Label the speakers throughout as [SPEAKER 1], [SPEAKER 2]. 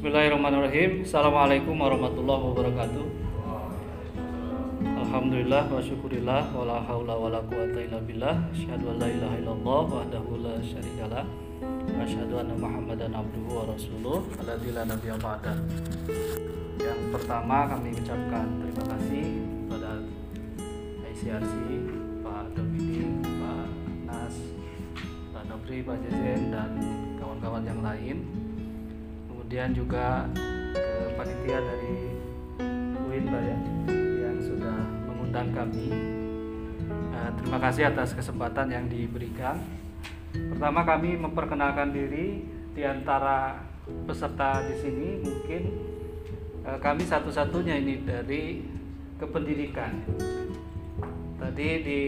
[SPEAKER 1] Bismillahirrahmanirrahim. Assalamualaikum warahmatullahi wabarakatuh. Alhamdulillah wa syukurillah wa la haula wa la quwata illa billah. Asyhadu an la ilaha illallah wahdahu la syarikalah. Wa anna Muhammadan abduhu wa rasuluh. Alladzi la nabiyya. Yang pertama kami ucapkan terima kasih kepada ICRC, Pak Domini, Pak Nas, Pak Nobri, Pak Jezen dan kawan-kawan yang lain kemudian juga ke panitia dari UIN ya yang sudah mengundang kami Eh, terima kasih atas kesempatan yang diberikan pertama kami memperkenalkan diri di antara peserta di sini mungkin eh, kami satu-satunya ini dari kependidikan tadi di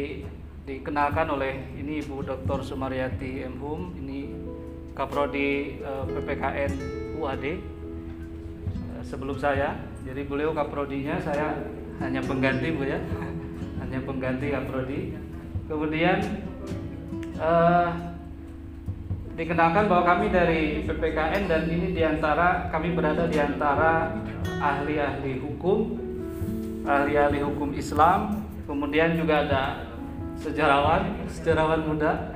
[SPEAKER 1] dikenalkan oleh ini Ibu Dr. Sumaryati M. Hum ini Kaprodi eh, PPKN UAD eh, sebelum saya. Jadi beliau kaprodinya, saya hanya pengganti bu ya, hanya pengganti kaprodi. Kemudian eh, dikenalkan bahwa kami dari PPKN dan ini di antara kami berada di antara ahli-ahli hukum, ahli-ahli hukum Islam. Kemudian juga ada sejarawan, sejarawan muda,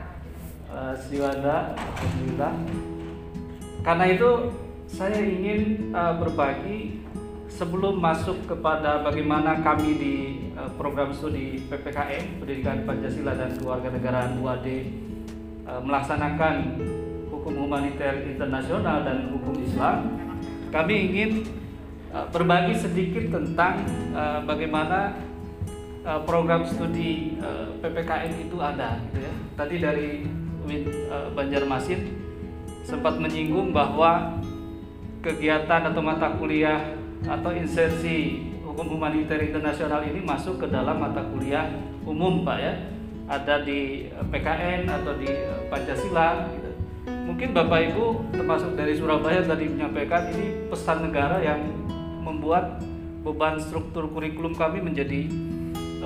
[SPEAKER 1] eh, Siwanda, Alhamdulillah. Karena itu saya ingin uh, berbagi sebelum masuk kepada bagaimana kami di uh, program studi PPKN Pendidikan Pancasila dan Kewarganegaraan UAD uh, melaksanakan hukum humaniter internasional dan hukum Islam. Kami ingin uh, berbagi sedikit tentang uh, bagaimana program studi PPKN itu ada gitu ya. Tadi dari Banjarmasin sempat menyinggung bahwa kegiatan atau mata kuliah atau insersi hukum humaniter internasional ini masuk ke dalam mata kuliah umum Pak ya. Ada di PKN atau di Pancasila gitu. mungkin Bapak Ibu termasuk dari Surabaya tadi menyampaikan ini pesan negara yang membuat beban struktur kurikulum kami menjadi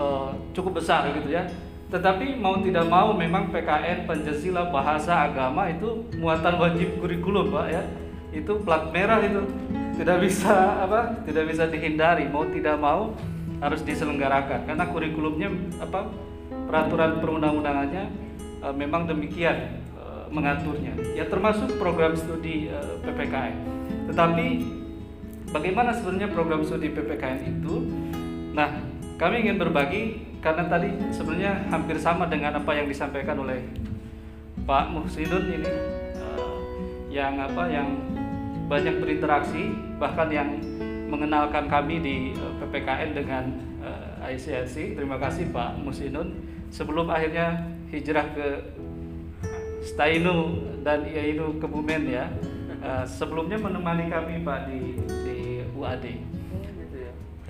[SPEAKER 1] uh, cukup besar gitu ya. Tetapi mau tidak mau memang PKN Pancasila bahasa agama itu muatan wajib kurikulum Pak ya itu plat merah itu. Tidak bisa apa tidak bisa dihindari. Mau tidak mau harus diselenggarakan. Karena kurikulumnya apa peraturan perundang-undangannya e, memang demikian e, mengaturnya. Ya termasuk program studi e, PPKN tetapi bagaimana sebenarnya program studi PPKN itu? Nah kami ingin berbagi karena tadi sebenarnya hampir sama dengan apa yang disampaikan oleh Pak Muhsinun ini yang apa yang banyak berinteraksi bahkan yang mengenalkan kami di eh, PPKN dengan uh, eh. Terima kasih Pak Muhsinun sebelum akhirnya hijrah ke Stainu dan Iainu Kebumen ya. Uh, sebelumnya menemani kami Pak di di UAD.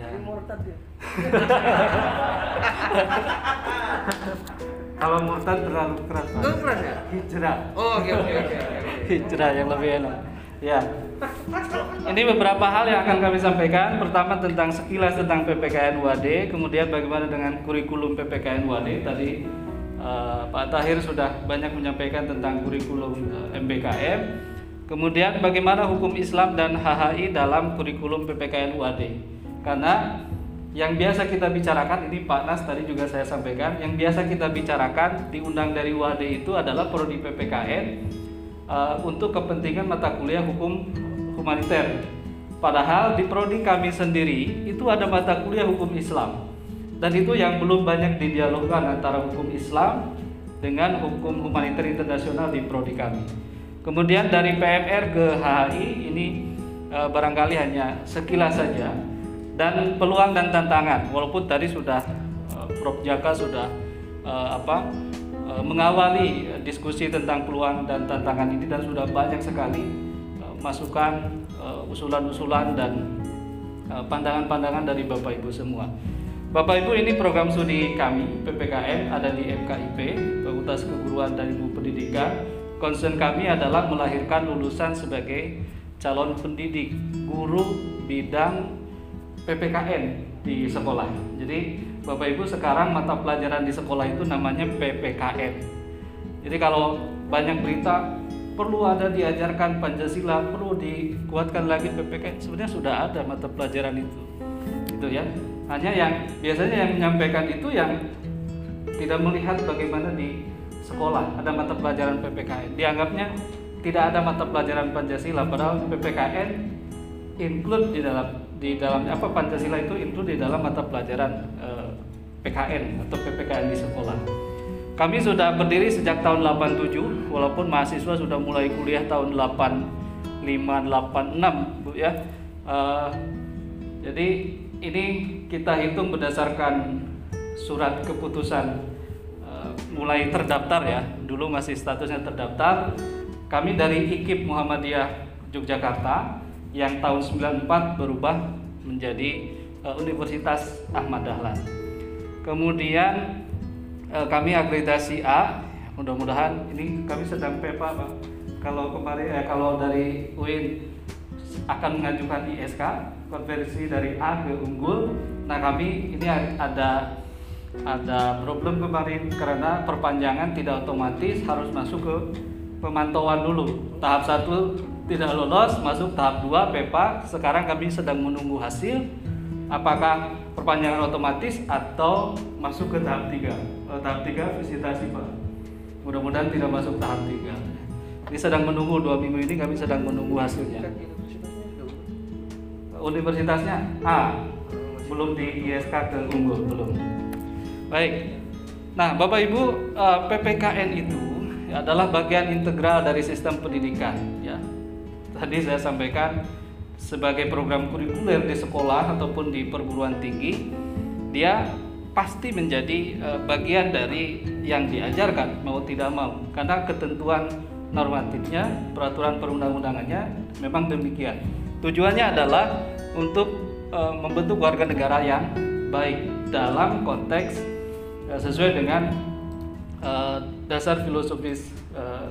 [SPEAKER 2] Ya. murtad ya.
[SPEAKER 1] Kalau murtad terlalu keras.
[SPEAKER 2] Oh, keras ya?
[SPEAKER 1] Hijrah.
[SPEAKER 2] Oh, oke oke oke.
[SPEAKER 1] Hijrah yang lebih enak. Ya. Ini beberapa hal yang akan kami sampaikan. Pertama tentang sekilas tentang PPKN UAD, kemudian bagaimana dengan kurikulum PPKN UAD. Tadi uh, Pak Tahir sudah banyak menyampaikan tentang kurikulum uh, eh, MBKM. Kemudian bagaimana hukum Islam dan HHI dalam kurikulum PPKN UAD karena yang biasa kita bicarakan ini Pak Nas tadi juga saya sampaikan yang biasa kita bicarakan diundang dari UAD itu adalah prodi PPKN uh, untuk kepentingan mata kuliah hukum humaniter. Padahal di prodi kami sendiri itu ada mata kuliah hukum Islam dan itu yang belum banyak didialogkan antara hukum Islam dengan hukum humaniter internasional di prodi kami. Kemudian dari PMR ke HHI ini uh, barangkali hanya sekilas saja dan peluang dan tantangan walaupun tadi sudah uh, Prof Jaka sudah uh, apa mengawali diskusi tentang peluang dan tantangan ini dan sudah banyak sekali uh, masukan usulan-usulan dan pandangan-pandangan dari Bapak Ibu semua. Bapak Ibu ini program studi kami PPKN ada di FKIP Fakultas Keguruan dan Ilmu Pendidikan. Concern kami adalah melahirkan lulusan sebagai calon pendidik guru bidang PPKN di sekolah. Jadi Bapak Ibu sekarang mata pelajaran di sekolah itu namanya PPKN. Jadi kalau banyak berita perlu ada diajarkan Pancasila, perlu dikuatkan lagi PPKN. Sebenarnya sudah ada mata pelajaran itu, itu ya. Hanya yang biasanya yang menyampaikan itu yang tidak melihat bagaimana di sekolah ada mata pelajaran PPKN. Dianggapnya tidak ada mata pelajaran Pancasila, padahal PPKN include di dalam di dalam apa Pancasila itu include di dalam mata pelajaran eh, PKN atau PPKN di sekolah. Kami sudah berdiri sejak tahun 87 walaupun mahasiswa sudah mulai kuliah tahun 85 86 Bu ya. Uh, jadi ini kita hitung berdasarkan surat keputusan uh, mulai terdaftar ya. Dulu masih statusnya terdaftar. Kami dari IKIP Muhammadiyah Yogyakarta yang tahun 94 berubah menjadi uh, Universitas Ahmad Dahlan. Kemudian eh, kami akreditasi A mudah-mudahan ini kami sedang PEPA Pak. Kalau kemarin eh, kalau dari UIN akan mengajukan ISK konversi dari A ke unggul. Nah kami ini ada ada problem kemarin karena perpanjangan tidak otomatis harus masuk ke pemantauan dulu. Tahap satu tidak lolos masuk tahap 2 PEPA sekarang kami sedang menunggu hasil. Apakah perpanjangan otomatis atau masuk ke tahap 3 eh, tahap 3 visitasi Pak. Mudah-mudahan tidak masuk tahap 3 ini sedang menunggu dua minggu ini kami sedang menunggu hasilnya. Universitasnya A. Belum di ISK ke unggul belum. Baik. Nah Bapak Ibu eh, PPKN itu adalah bagian integral dari sistem pendidikan tadi saya sampaikan sebagai program kurikuler di sekolah ataupun di perguruan tinggi dia pasti menjadi uh, bagian dari yang diajarkan mau tidak mau karena ketentuan normatifnya peraturan perundang-undangannya memang demikian tujuannya adalah untuk uh, membentuk warga negara yang baik dalam konteks uh, sesuai dengan dasar filosofis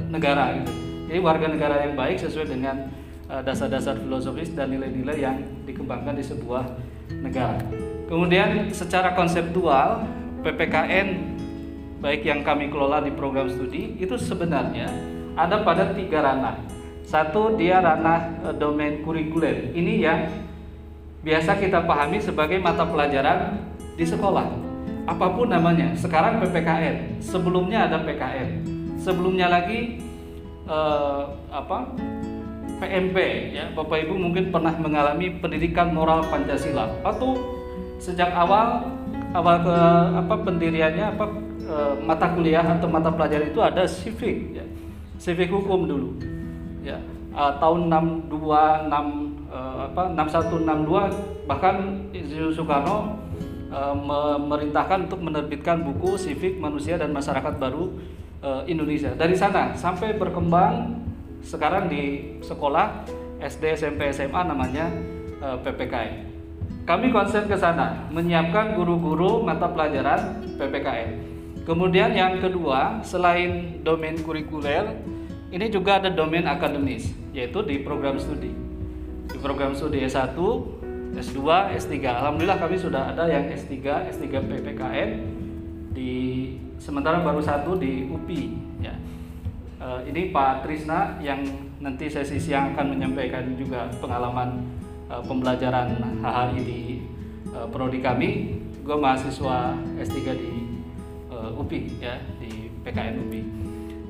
[SPEAKER 1] negara gitu. jadi warga negara yang baik sesuai dengan dasar-dasar filosofis dan nilai-nilai yang dikembangkan di sebuah negara. Kemudian secara konseptual PPKN baik yang kami kelola di program studi itu sebenarnya ada pada tiga ranah. Satu dia ranah e, domain kurikuler. Ini yang biasa kita pahami sebagai mata pelajaran di sekolah. Apa pun namanya. Sekarang PPKN. Sebelumnya ada PKN. Sebelumnya lagi eh, apa? PMP ya. Bapak Ibu mungkin pernah mengalami pendidikan moral Pancasila. Atau sejak awal awal ke apa pendiriannya apa e, mata kuliah atau mata pelajaran itu ada civic ya. Civic hukum dulu ya. E, tahun 62 6 e, apa 6162 bahkan Insinyur Soekarno e, memerintahkan untuk menerbitkan buku civic manusia dan masyarakat baru e, Indonesia. Dari sana sampai berkembang sekarang di sekolah SD, SMP, SMA namanya eh, PPKN. Kami konsen ke sana, menyiapkan guru-guru mata pelajaran PPKN. Kemudian yang kedua, selain domain kurikuler, ini juga ada domain akademis, yaitu di program studi. Di program studi S1, S2, S3. Alhamdulillah kami sudah ada yang S3, S3 PPKN di sementara baru satu di UPI ya uh, ini Pak Trisna yang nanti sesi siang akan menyampaikan juga pengalaman uh, pembelajaran HHI di uh, prodi kami. Gue mahasiswa S3 di UPI ya di PKN UPI.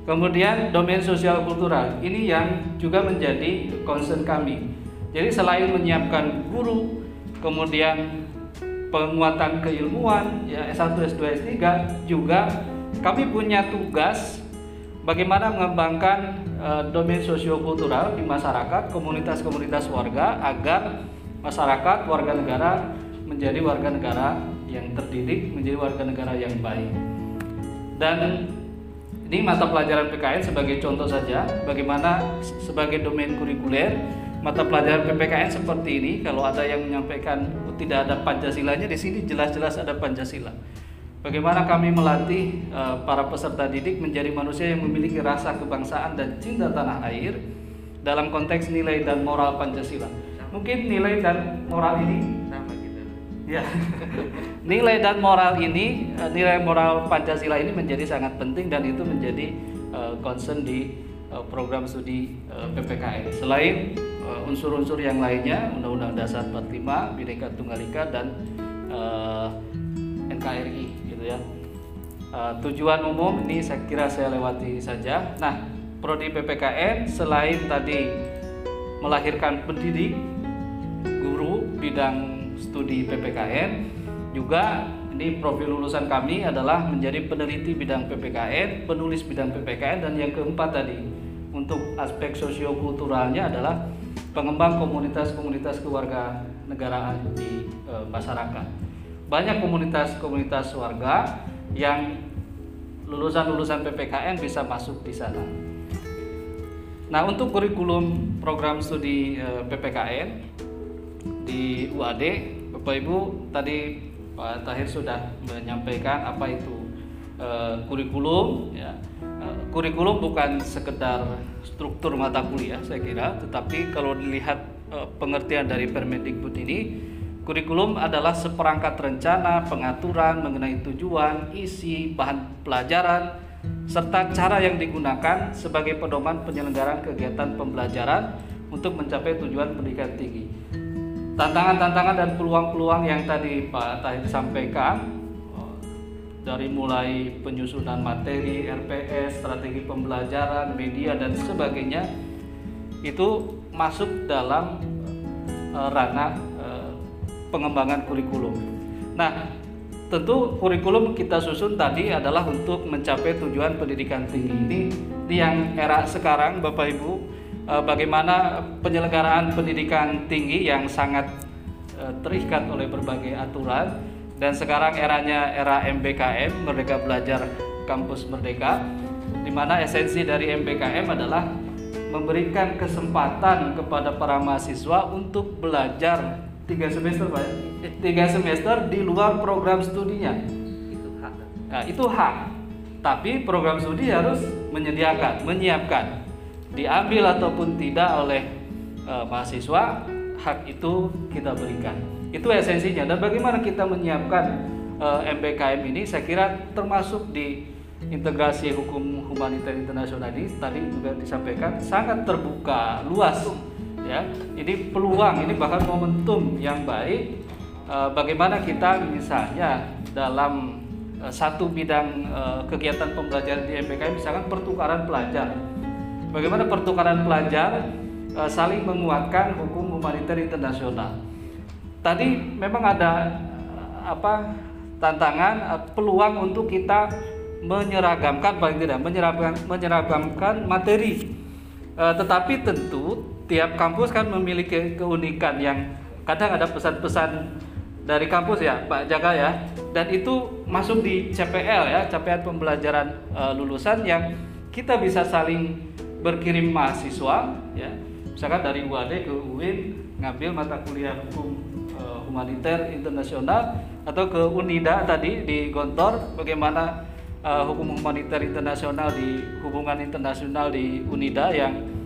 [SPEAKER 1] Kemudian domain sosial kultural ini yang juga menjadi concern kami. Jadi selain menyiapkan guru, kemudian penguatan keilmuan ya S1, S2, S3 juga kami punya tugas bagaimana mengembangkan uh, domain sosiokultural di masyarakat, komunitas-komunitas warga agar masyarakat warga negara menjadi warga negara yang terdidik, menjadi warga negara yang baik. Dan ini mata pelajaran PKN sebagai contoh saja bagaimana sebagai domain kurikuler mata pelajaran PPKN seperti ini kalau ada yang menyampaikan oh, tidak ada Pancasilanya di sini jelas-jelas ada Pancasila. Bagaimana kami melatih uh, para peserta didik menjadi manusia yang memiliki rasa kebangsaan dan cinta tanah air dalam konteks nilai dan moral Pancasila. Mungkin nilai dan moral ini
[SPEAKER 2] sama gitu.
[SPEAKER 1] Ya. nilai dan moral ini, uh, nilai moral Pancasila ini menjadi sangat penting dan itu menjadi uh, concern di uh, program studi uh, PPKN. Selain uh, unsur-unsur yang lainnya, Undang-Undang Dasar 45, Bhinneka Tunggal Ika dan uh, NKRI ya. Uh, tujuan umum ini saya kira saya lewati saja. Nah, prodi PPKN selain tadi melahirkan pendidik, guru bidang studi PPKN, juga ini profil lulusan kami adalah menjadi peneliti bidang PPKN, penulis bidang PPKN dan yang keempat tadi untuk aspek sosiokulturalnya adalah pengembang komunitas-komunitas keluarga negaraan di e, masyarakat. Banyak komunitas-komunitas warga yang lulusan-lulusan PPKN bisa masuk di sana. Nah, untuk kurikulum program studi e, PPKN di UAD, Bapak Ibu tadi Pak Tahir sudah menyampaikan apa itu e, kurikulum ya. E, kurikulum bukan sekedar struktur mata kuliah saya kira, tetapi kalau dilihat pengertian dari Permendikbud ini Kurikulum adalah seperangkat rencana, pengaturan mengenai tujuan, isi, bahan pelajaran, serta cara yang digunakan sebagai pedoman penyelenggaraan kegiatan pembelajaran untuk mencapai tujuan pendidikan tinggi. Tantangan-tantangan dan peluang-peluang yang tadi Pak Tahir sampaikan dari mulai penyusunan materi, RPS, strategi pembelajaran, media dan sebagainya itu masuk dalam uh, ranah pengembangan kurikulum. Nah, tentu kurikulum kita susun tadi adalah untuk mencapai tujuan pendidikan tinggi ini di yang era sekarang Bapak Ibu eh, bagaimana penyelenggaraan pendidikan tinggi yang sangat eh, terikat oleh berbagai aturan dan sekarang eranya era MBKM Merdeka Belajar Kampus Merdeka di mana esensi dari MBKM adalah memberikan kesempatan kepada para mahasiswa untuk belajar tiga semester pak ya? tiga semester di luar program studinya.
[SPEAKER 2] Itu hak.
[SPEAKER 1] Nah, itu hak. Tapi program studi harus menyediakan menyiapkan. Diambil ataupun tidak oleh uh, mahasiswa hak itu kita berikan. Itu esensinya. Dan bagaimana kita menyiapkan e, MBKM ini saya kira termasuk di integrasi hukum humaniter internasional ini tadi juga disampaikan sangat terbuka luas ya. Ini peluang ini bahkan momentum yang baik. E, bagaimana kita misalnya dalam e, satu bidang e, kegiatan pembelajaran di MPKM misalkan pertukaran pelajar. Bagaimana pertukaran pelajar saling menguatkan hukum humaniter internasional? Tadi memang ada apa tantangan peluang untuk kita menyeragamkan paling tidak menyeragamkan menyeragamkan materi. Tetapi tentu tiap kampus kan memiliki keunikan yang kadang ada pesan-pesan dari kampus ya Pak Jaka ya. Dan itu masuk di CPL ya capaian pembelajaran uh, lulusan yang kita bisa saling berkirim mahasiswa ya. Misalkan dari UAD ke UIN ngambil mata kuliah hukum uh, humaniter internasional atau ke UNIDA tadi di Gontor bagaimana uh, hukum humaniter internasional di hubungan internasional di UNIDA yang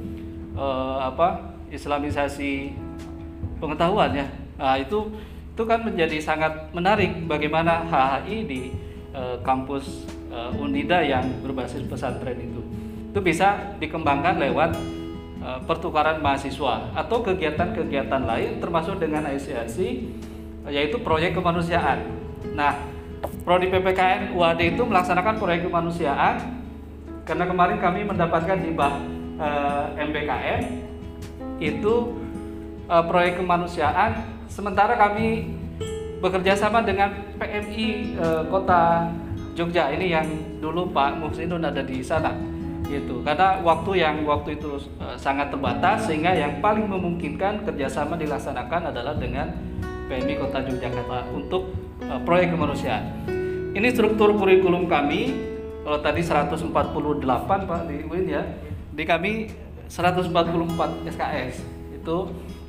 [SPEAKER 1] uh, apa Islamisasi pengetahuan ya. Nah, itu itu kan menjadi sangat menarik bagaimana HHI di uh, kampus uh, Unida yang berbasis pesantren itu. Itu bisa dikembangkan lewat uh, pertukaran mahasiswa atau kegiatan-kegiatan lain termasuk dengan ICRC yaitu proyek kemanusiaan. Nah, Prodi PPKN UAD itu melaksanakan proyek kemanusiaan karena kemarin kami mendapatkan hibah uh, MBKM itu uh, proyek kemanusiaan. Sementara kami bekerja sama dengan PMI uh, eh, Kota Jogja ini yang dulu Pak Muhsinun ada di sana gitu. Karena waktu yang waktu itu uh, sangat terbatas sehingga yang paling memungkinkan kerjasama dilaksanakan adalah dengan PMI Kota Yogyakarta untuk uh, proyek kemanusiaan. Ini struktur kurikulum kami kalau tadi 148 Pak di UIN ya di kami 144 SKS itu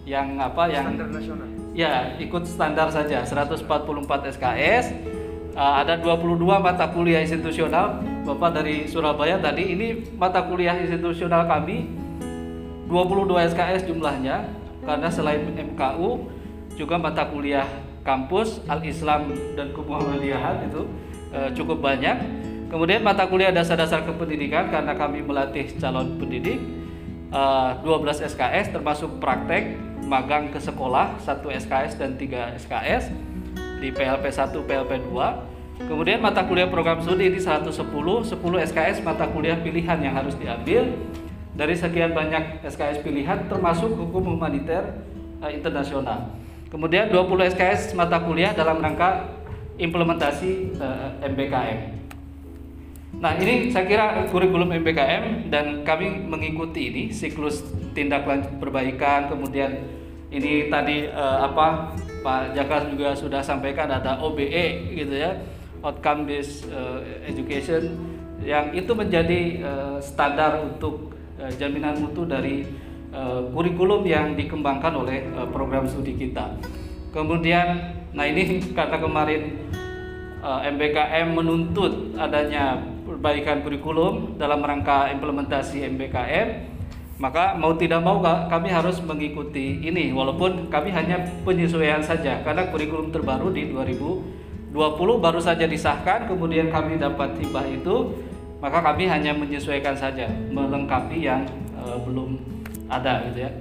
[SPEAKER 1] yang apa yang
[SPEAKER 2] standar nasional.
[SPEAKER 1] Ya, ikut standar saja 144 SKS. Uh, ada 22 mata kuliah institusional. Bapak dari Surabaya tadi ini mata kuliah institusional kami 22 SKS jumlahnya karena selain MKU juga mata kuliah kampus Al-Islam dan Kemuhammadiyahan itu uh, cukup banyak Kemudian mata kuliah dasar-dasar kependidikan karena kami melatih calon pendidik uh, 12 SKS termasuk praktek magang ke sekolah 1 SKS dan 3 SKS di PLP 1 PLP 2 kemudian mata kuliah program studi ini 110 10 SKS mata kuliah pilihan yang harus diambil. Dari sekian banyak SKS pilihan termasuk hukum humaniter uh, internasional. Kemudian 20 SKS mata kuliah dalam rangka implementasi eh, MBKM Nah ini saya kira kurikulum MBKM dan kami mengikuti ini siklus tindak lanjut perbaikan kemudian ini tadi uh, apa Pak Jaka juga sudah sampaikan ada OBE gitu ya outcome based uh, education yang itu menjadi uh, standar untuk uh, jaminan mutu dari uh, kurikulum yang dikembangkan oleh uh, program studi kita. Kemudian nah ini kata kemarin MBKM menuntut adanya perbaikan kurikulum dalam rangka implementasi MBKM maka mau tidak mau kami harus mengikuti ini walaupun kami hanya penyesuaian saja karena kurikulum terbaru di 2020 baru saja disahkan kemudian kami dapat hibah itu maka kami hanya menyesuaikan saja melengkapi yang uh, belum ada gitu ya.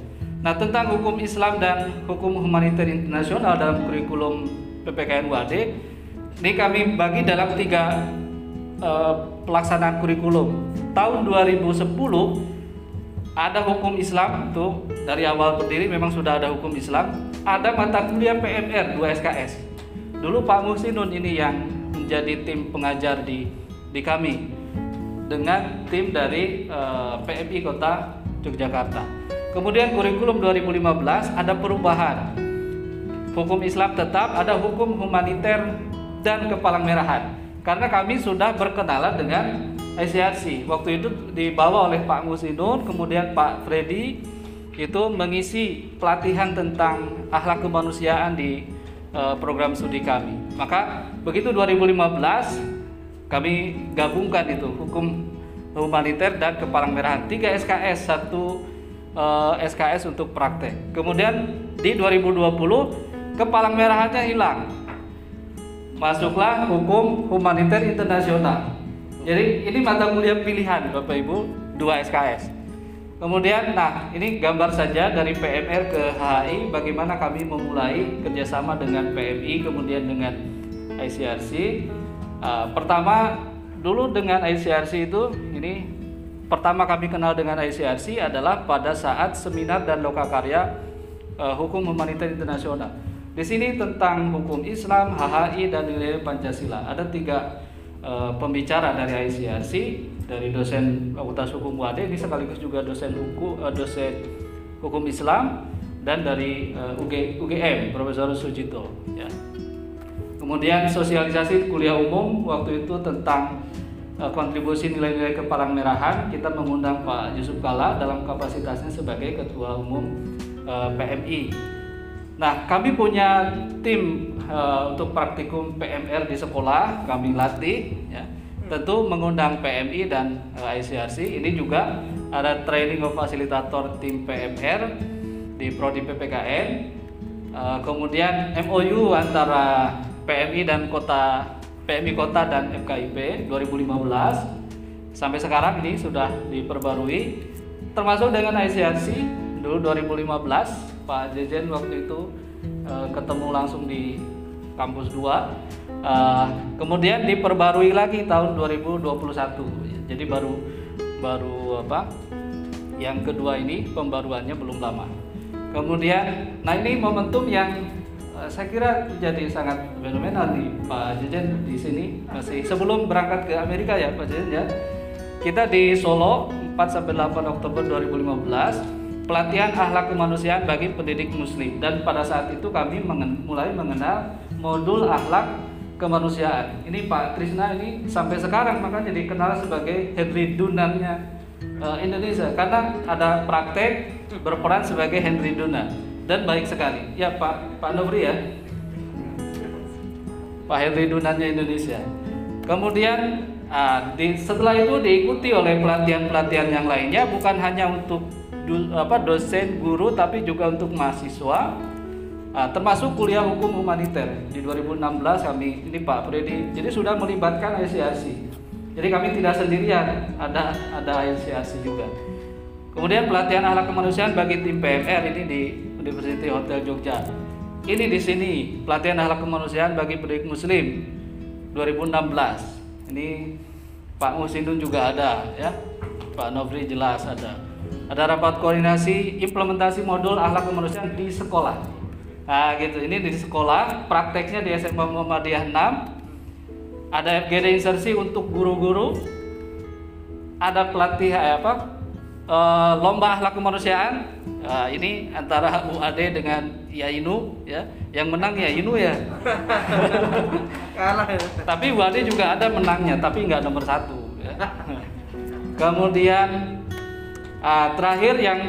[SPEAKER 1] Nah tentang hukum Islam dan hukum humaniter internasional dalam kurikulum PPKN UAD ini kami bagi dalam tiga uh, pelaksanaan kurikulum. Tahun 2010 ada hukum Islam tuh dari awal berdiri memang sudah ada hukum Islam. Ada mata kuliah PMR 2 SKS. Dulu Pak Muhsinun ini yang menjadi tim pengajar di di kami dengan tim dari uh, eh, PMI Kota Yogyakarta. Kemudian kurikulum 2015 ada perubahan. Hukum Islam tetap ada hukum humaniter dan kepalang merahan karena kami sudah berkenalan dengan ICRC. Waktu itu dibawa oleh Pak Musinun, kemudian Pak Freddy itu mengisi pelatihan tentang akhlak kemanusiaan di uh, program studi kami. Maka begitu 2015 kami gabungkan itu hukum humaniter dan kepalang merahan 3 SKS, satu uh, eh, SKS untuk praktek. Kemudian di 2020 kepalang merahannya hilang masuklah hukum humaniter internasional. Jadi ini mata kuliah pilihan Bapak Ibu 2 SKS. Kemudian, nah ini gambar saja dari PMR ke HI bagaimana kami memulai kerjasama dengan PMI kemudian dengan ICRC. Uh, ah, pertama dulu dengan ICRC itu ini pertama kami kenal dengan ICRC adalah pada saat seminar dan lokakarya uh, hukum humaniter internasional. Di sini tentang hukum Islam, HHI dan nilai Pancasila. Ada tiga uh, pembicara dari ICRC, dari dosen Fakultas Hukum UAD, ini sekaligus juga dosen hukum, uh, dosen hukum Islam dan dari uh, UG, UGM Profesor Sujito. Ya. Kemudian sosialisasi kuliah umum waktu itu tentang uh, kontribusi nilai-nilai kepalang merahan kita mengundang Pak Yusuf Kala dalam kapasitasnya sebagai Ketua Umum PMI Nah, kami punya tim uh, untuk praktikum PMR di sekolah, kami latih ya. Tentu mengundang PMI dan uh, eh, ICRC. Ini juga ada training of fasilitator tim PMR di prodi PPKN. Uh, kemudian MOU antara PMI dan kota PMI kota dan FKIP 2015 sampai sekarang ini sudah diperbarui termasuk dengan ICRC dulu 2015 Pak Jejen waktu itu uh, ketemu langsung di kampus 2 uh, eh, kemudian diperbarui lagi tahun 2021 jadi baru baru apa yang kedua ini pembaruannya belum lama. Kemudian nah ini momentum yang uh, saya kira jadi sangat fenomenal nih Pak Jejen di sini. Masih sebelum berangkat ke Amerika ya Pak Jejen ya. Kita di Solo 4 sampai 8 Oktober 2015 pelatihan akhlak kemanusiaan bagi pendidik muslim dan pada saat itu kami mengen mulai mengenal modul akhlak kemanusiaan. Ini Pak Krisna ini sampai sekarang makanya dikenal sebagai Henry Dunannya uh, Indonesia karena ada praktek berperan sebagai Henry Dunan dan baik sekali. Ya Pak Pak Nobri ya. Pak Henry Dunannya Indonesia. Kemudian uh, di, setelah itu diikuti oleh pelatihan-pelatihan yang lainnya bukan hanya untuk du, apa dosen guru tapi juga untuk mahasiswa uh, termasuk kuliah hukum humaniter di 2016 kami ini Pak Freddy jadi sudah melibatkan ICRC Jadi kami tidak sendirian, ada ada ICRC juga. Kemudian pelatihan akhlak kemanusiaan bagi tim PMR ini di University Hotel Jogja. Ini di sini pelatihan akhlak kemanusiaan bagi pendidik muslim 2016. Ini Pak Musindun juga ada ya. Pak Novri jelas ada. Ada rapat koordinasi implementasi modul akhlak kemanusiaan di sekolah. Nah, gitu. Ini di sekolah, prakteknya di SMA Muhammadiyah 6. Ada FGD insersi untuk guru-guru. Ada pelatihan eh, apa? Eh, lomba akhlak kemanusiaan. Nah, ini antara UAD dengan Yainu ya. Yang menang ya Inu ya.
[SPEAKER 2] Kalah.
[SPEAKER 1] Tapi UAD juga ada menangnya, tapi nggak nomor satu. Ya. Kemudian ah, terakhir yang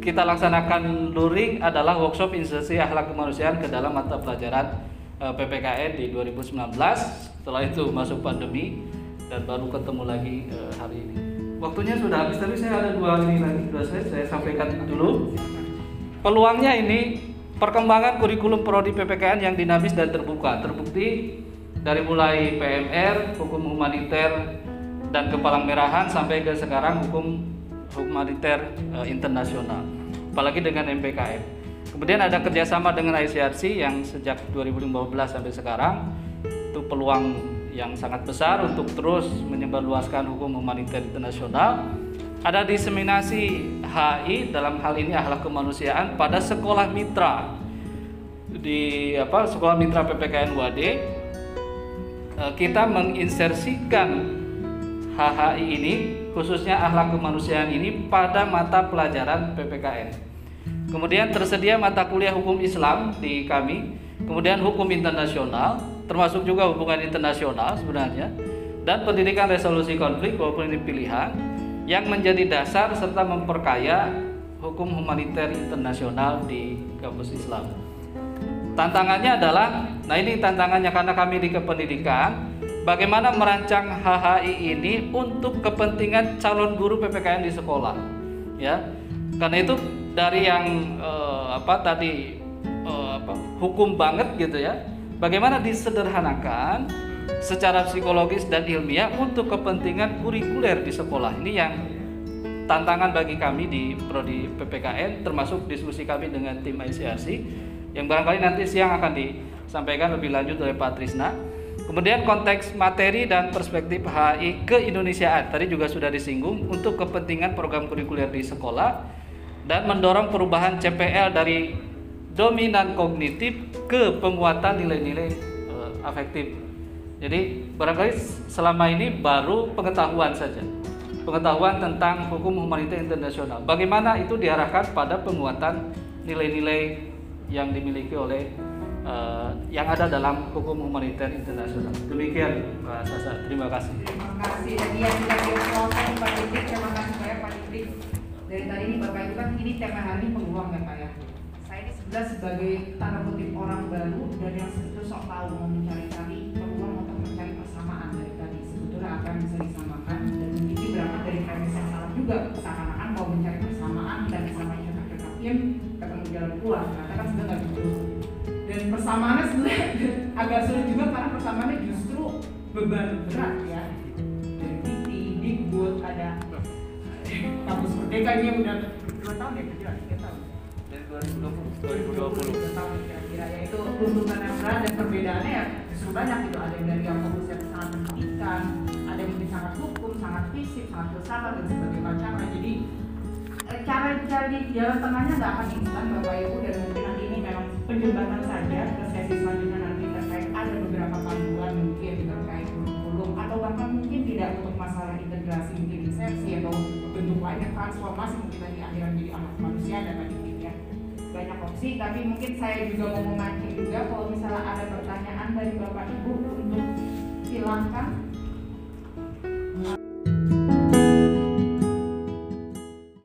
[SPEAKER 1] kita laksanakan luring adalah workshop insersi akhlak kemanusiaan ke dalam mata pelajaran eh, PPKN di 2019. Setelah itu masuk pandemi dan baru ketemu lagi eh, hari ini. Waktunya sudah habis, tapi saya ada dua ini lagi, dua saya, saya sampaikan dulu. Peluangnya ini perkembangan kurikulum prodi PPKN yang dinamis dan terbuka, terbukti dari mulai PMR, hukum humaniter dan kepalang merahan sampai ke sekarang hukum humaniter eh, internasional, apalagi dengan MPKM. Kemudian ada kerjasama dengan ICRC yang sejak 2015 sampai sekarang itu peluang yang sangat besar untuk terus menyebarluaskan hukum humaniter internasional. Ada diseminasi HI dalam hal ini akhlak kemanusiaan pada sekolah mitra di apa sekolah mitra PPKN UAD eh, kita menginsersikan HHI ini khususnya akhlak kemanusiaan ini pada mata pelajaran PPKN. Kemudian tersedia mata kuliah hukum Islam di kami, kemudian hukum internasional, termasuk juga hubungan internasional sebenarnya, dan pendidikan resolusi konflik walaupun ini pilihan yang menjadi dasar serta memperkaya hukum humaniter internasional di kampus Islam. Tantangannya adalah, nah ini tantangannya karena kami di kependidikan, bagaimana merancang HHI ini untuk kepentingan calon guru PPKN di sekolah, ya. Karena itu dari yang eh, apa tadi eh, apa, hukum banget gitu ya, bagaimana disederhanakan secara psikologis dan ilmiah untuk kepentingan kurikuler di sekolah ini yang tantangan bagi kami di prodi PPKN termasuk diskusi kami dengan tim ICRC yang barangkali nanti siang akan disampaikan lebih lanjut oleh Pak Trisna. Kemudian konteks materi dan perspektif HI keindonesiaan tadi juga sudah disinggung untuk kepentingan program kurikuler di sekolah dan mendorong perubahan CPL dari dominan kognitif ke penguatan nilai-nilai uh, afektif. Jadi barangkali selama ini baru pengetahuan saja. Pengetahuan tentang hukum humaniter internasional. Bagaimana itu diarahkan pada penguatan nilai-nilai yang dimiliki oleh uh, yang ada dalam hukum humaniter internasional. Demikian Pak Sasa. Terima kasih.
[SPEAKER 3] Terima kasih dan yang sudah diperkenalkan Pak Dikrik. Terima kasih banyak Pak Dikrik. Dari tadi ini Bapak Ibu kan ini tema hari ini ya Pak ya. Saya ini sebelah sebagai tanda kutip orang baru dan yang sebetulnya sok tahu mau mencari-cari peluang untuk mencari persamaan dari tadi sebetulnya apa yang bisa disamakan dan ini berangkat dari premis yang salah juga seakan-akan mau mencari persamaan dan sama cocok-cocokin ketemu jalan keluar ternyata kan sebenarnya gitu dan persamaannya sebenarnya agak sulit juga karena persamaannya justru beban berat ya. Dari Titi, Dikbud, ada kampus merdeka ini yang udah dua tahun ya kira tiga tahun.
[SPEAKER 2] Dari 2020.
[SPEAKER 1] 2020.
[SPEAKER 3] dua tahun kira-kira. Ya itu tuntutan yang berat dan perbedaannya ya justru banyak gitu. Ada yang dari yang fokus yang sangat pendidikan ada yang mungkin sangat hukum, sangat fisik, sangat filsafat dan sebagainya macamnya jadi eh, cara cari jalan tengahnya nggak akan instan bapak ibu dan mungkin nanti memang penjembatan saja ke sesi selanjutnya nanti terkait ada beberapa panduan mungkin terkait kurikulum atau bahkan mungkin tidak untuk masalah integrasi mungkin insersi atau bentuk lainnya transformasi mungkin nanti akhiran jadi anak manusia dan tadi ya banyak opsi tapi mungkin saya juga mau memancing juga kalau misalnya ada pertanyaan dari bapak ibu untuk silahkan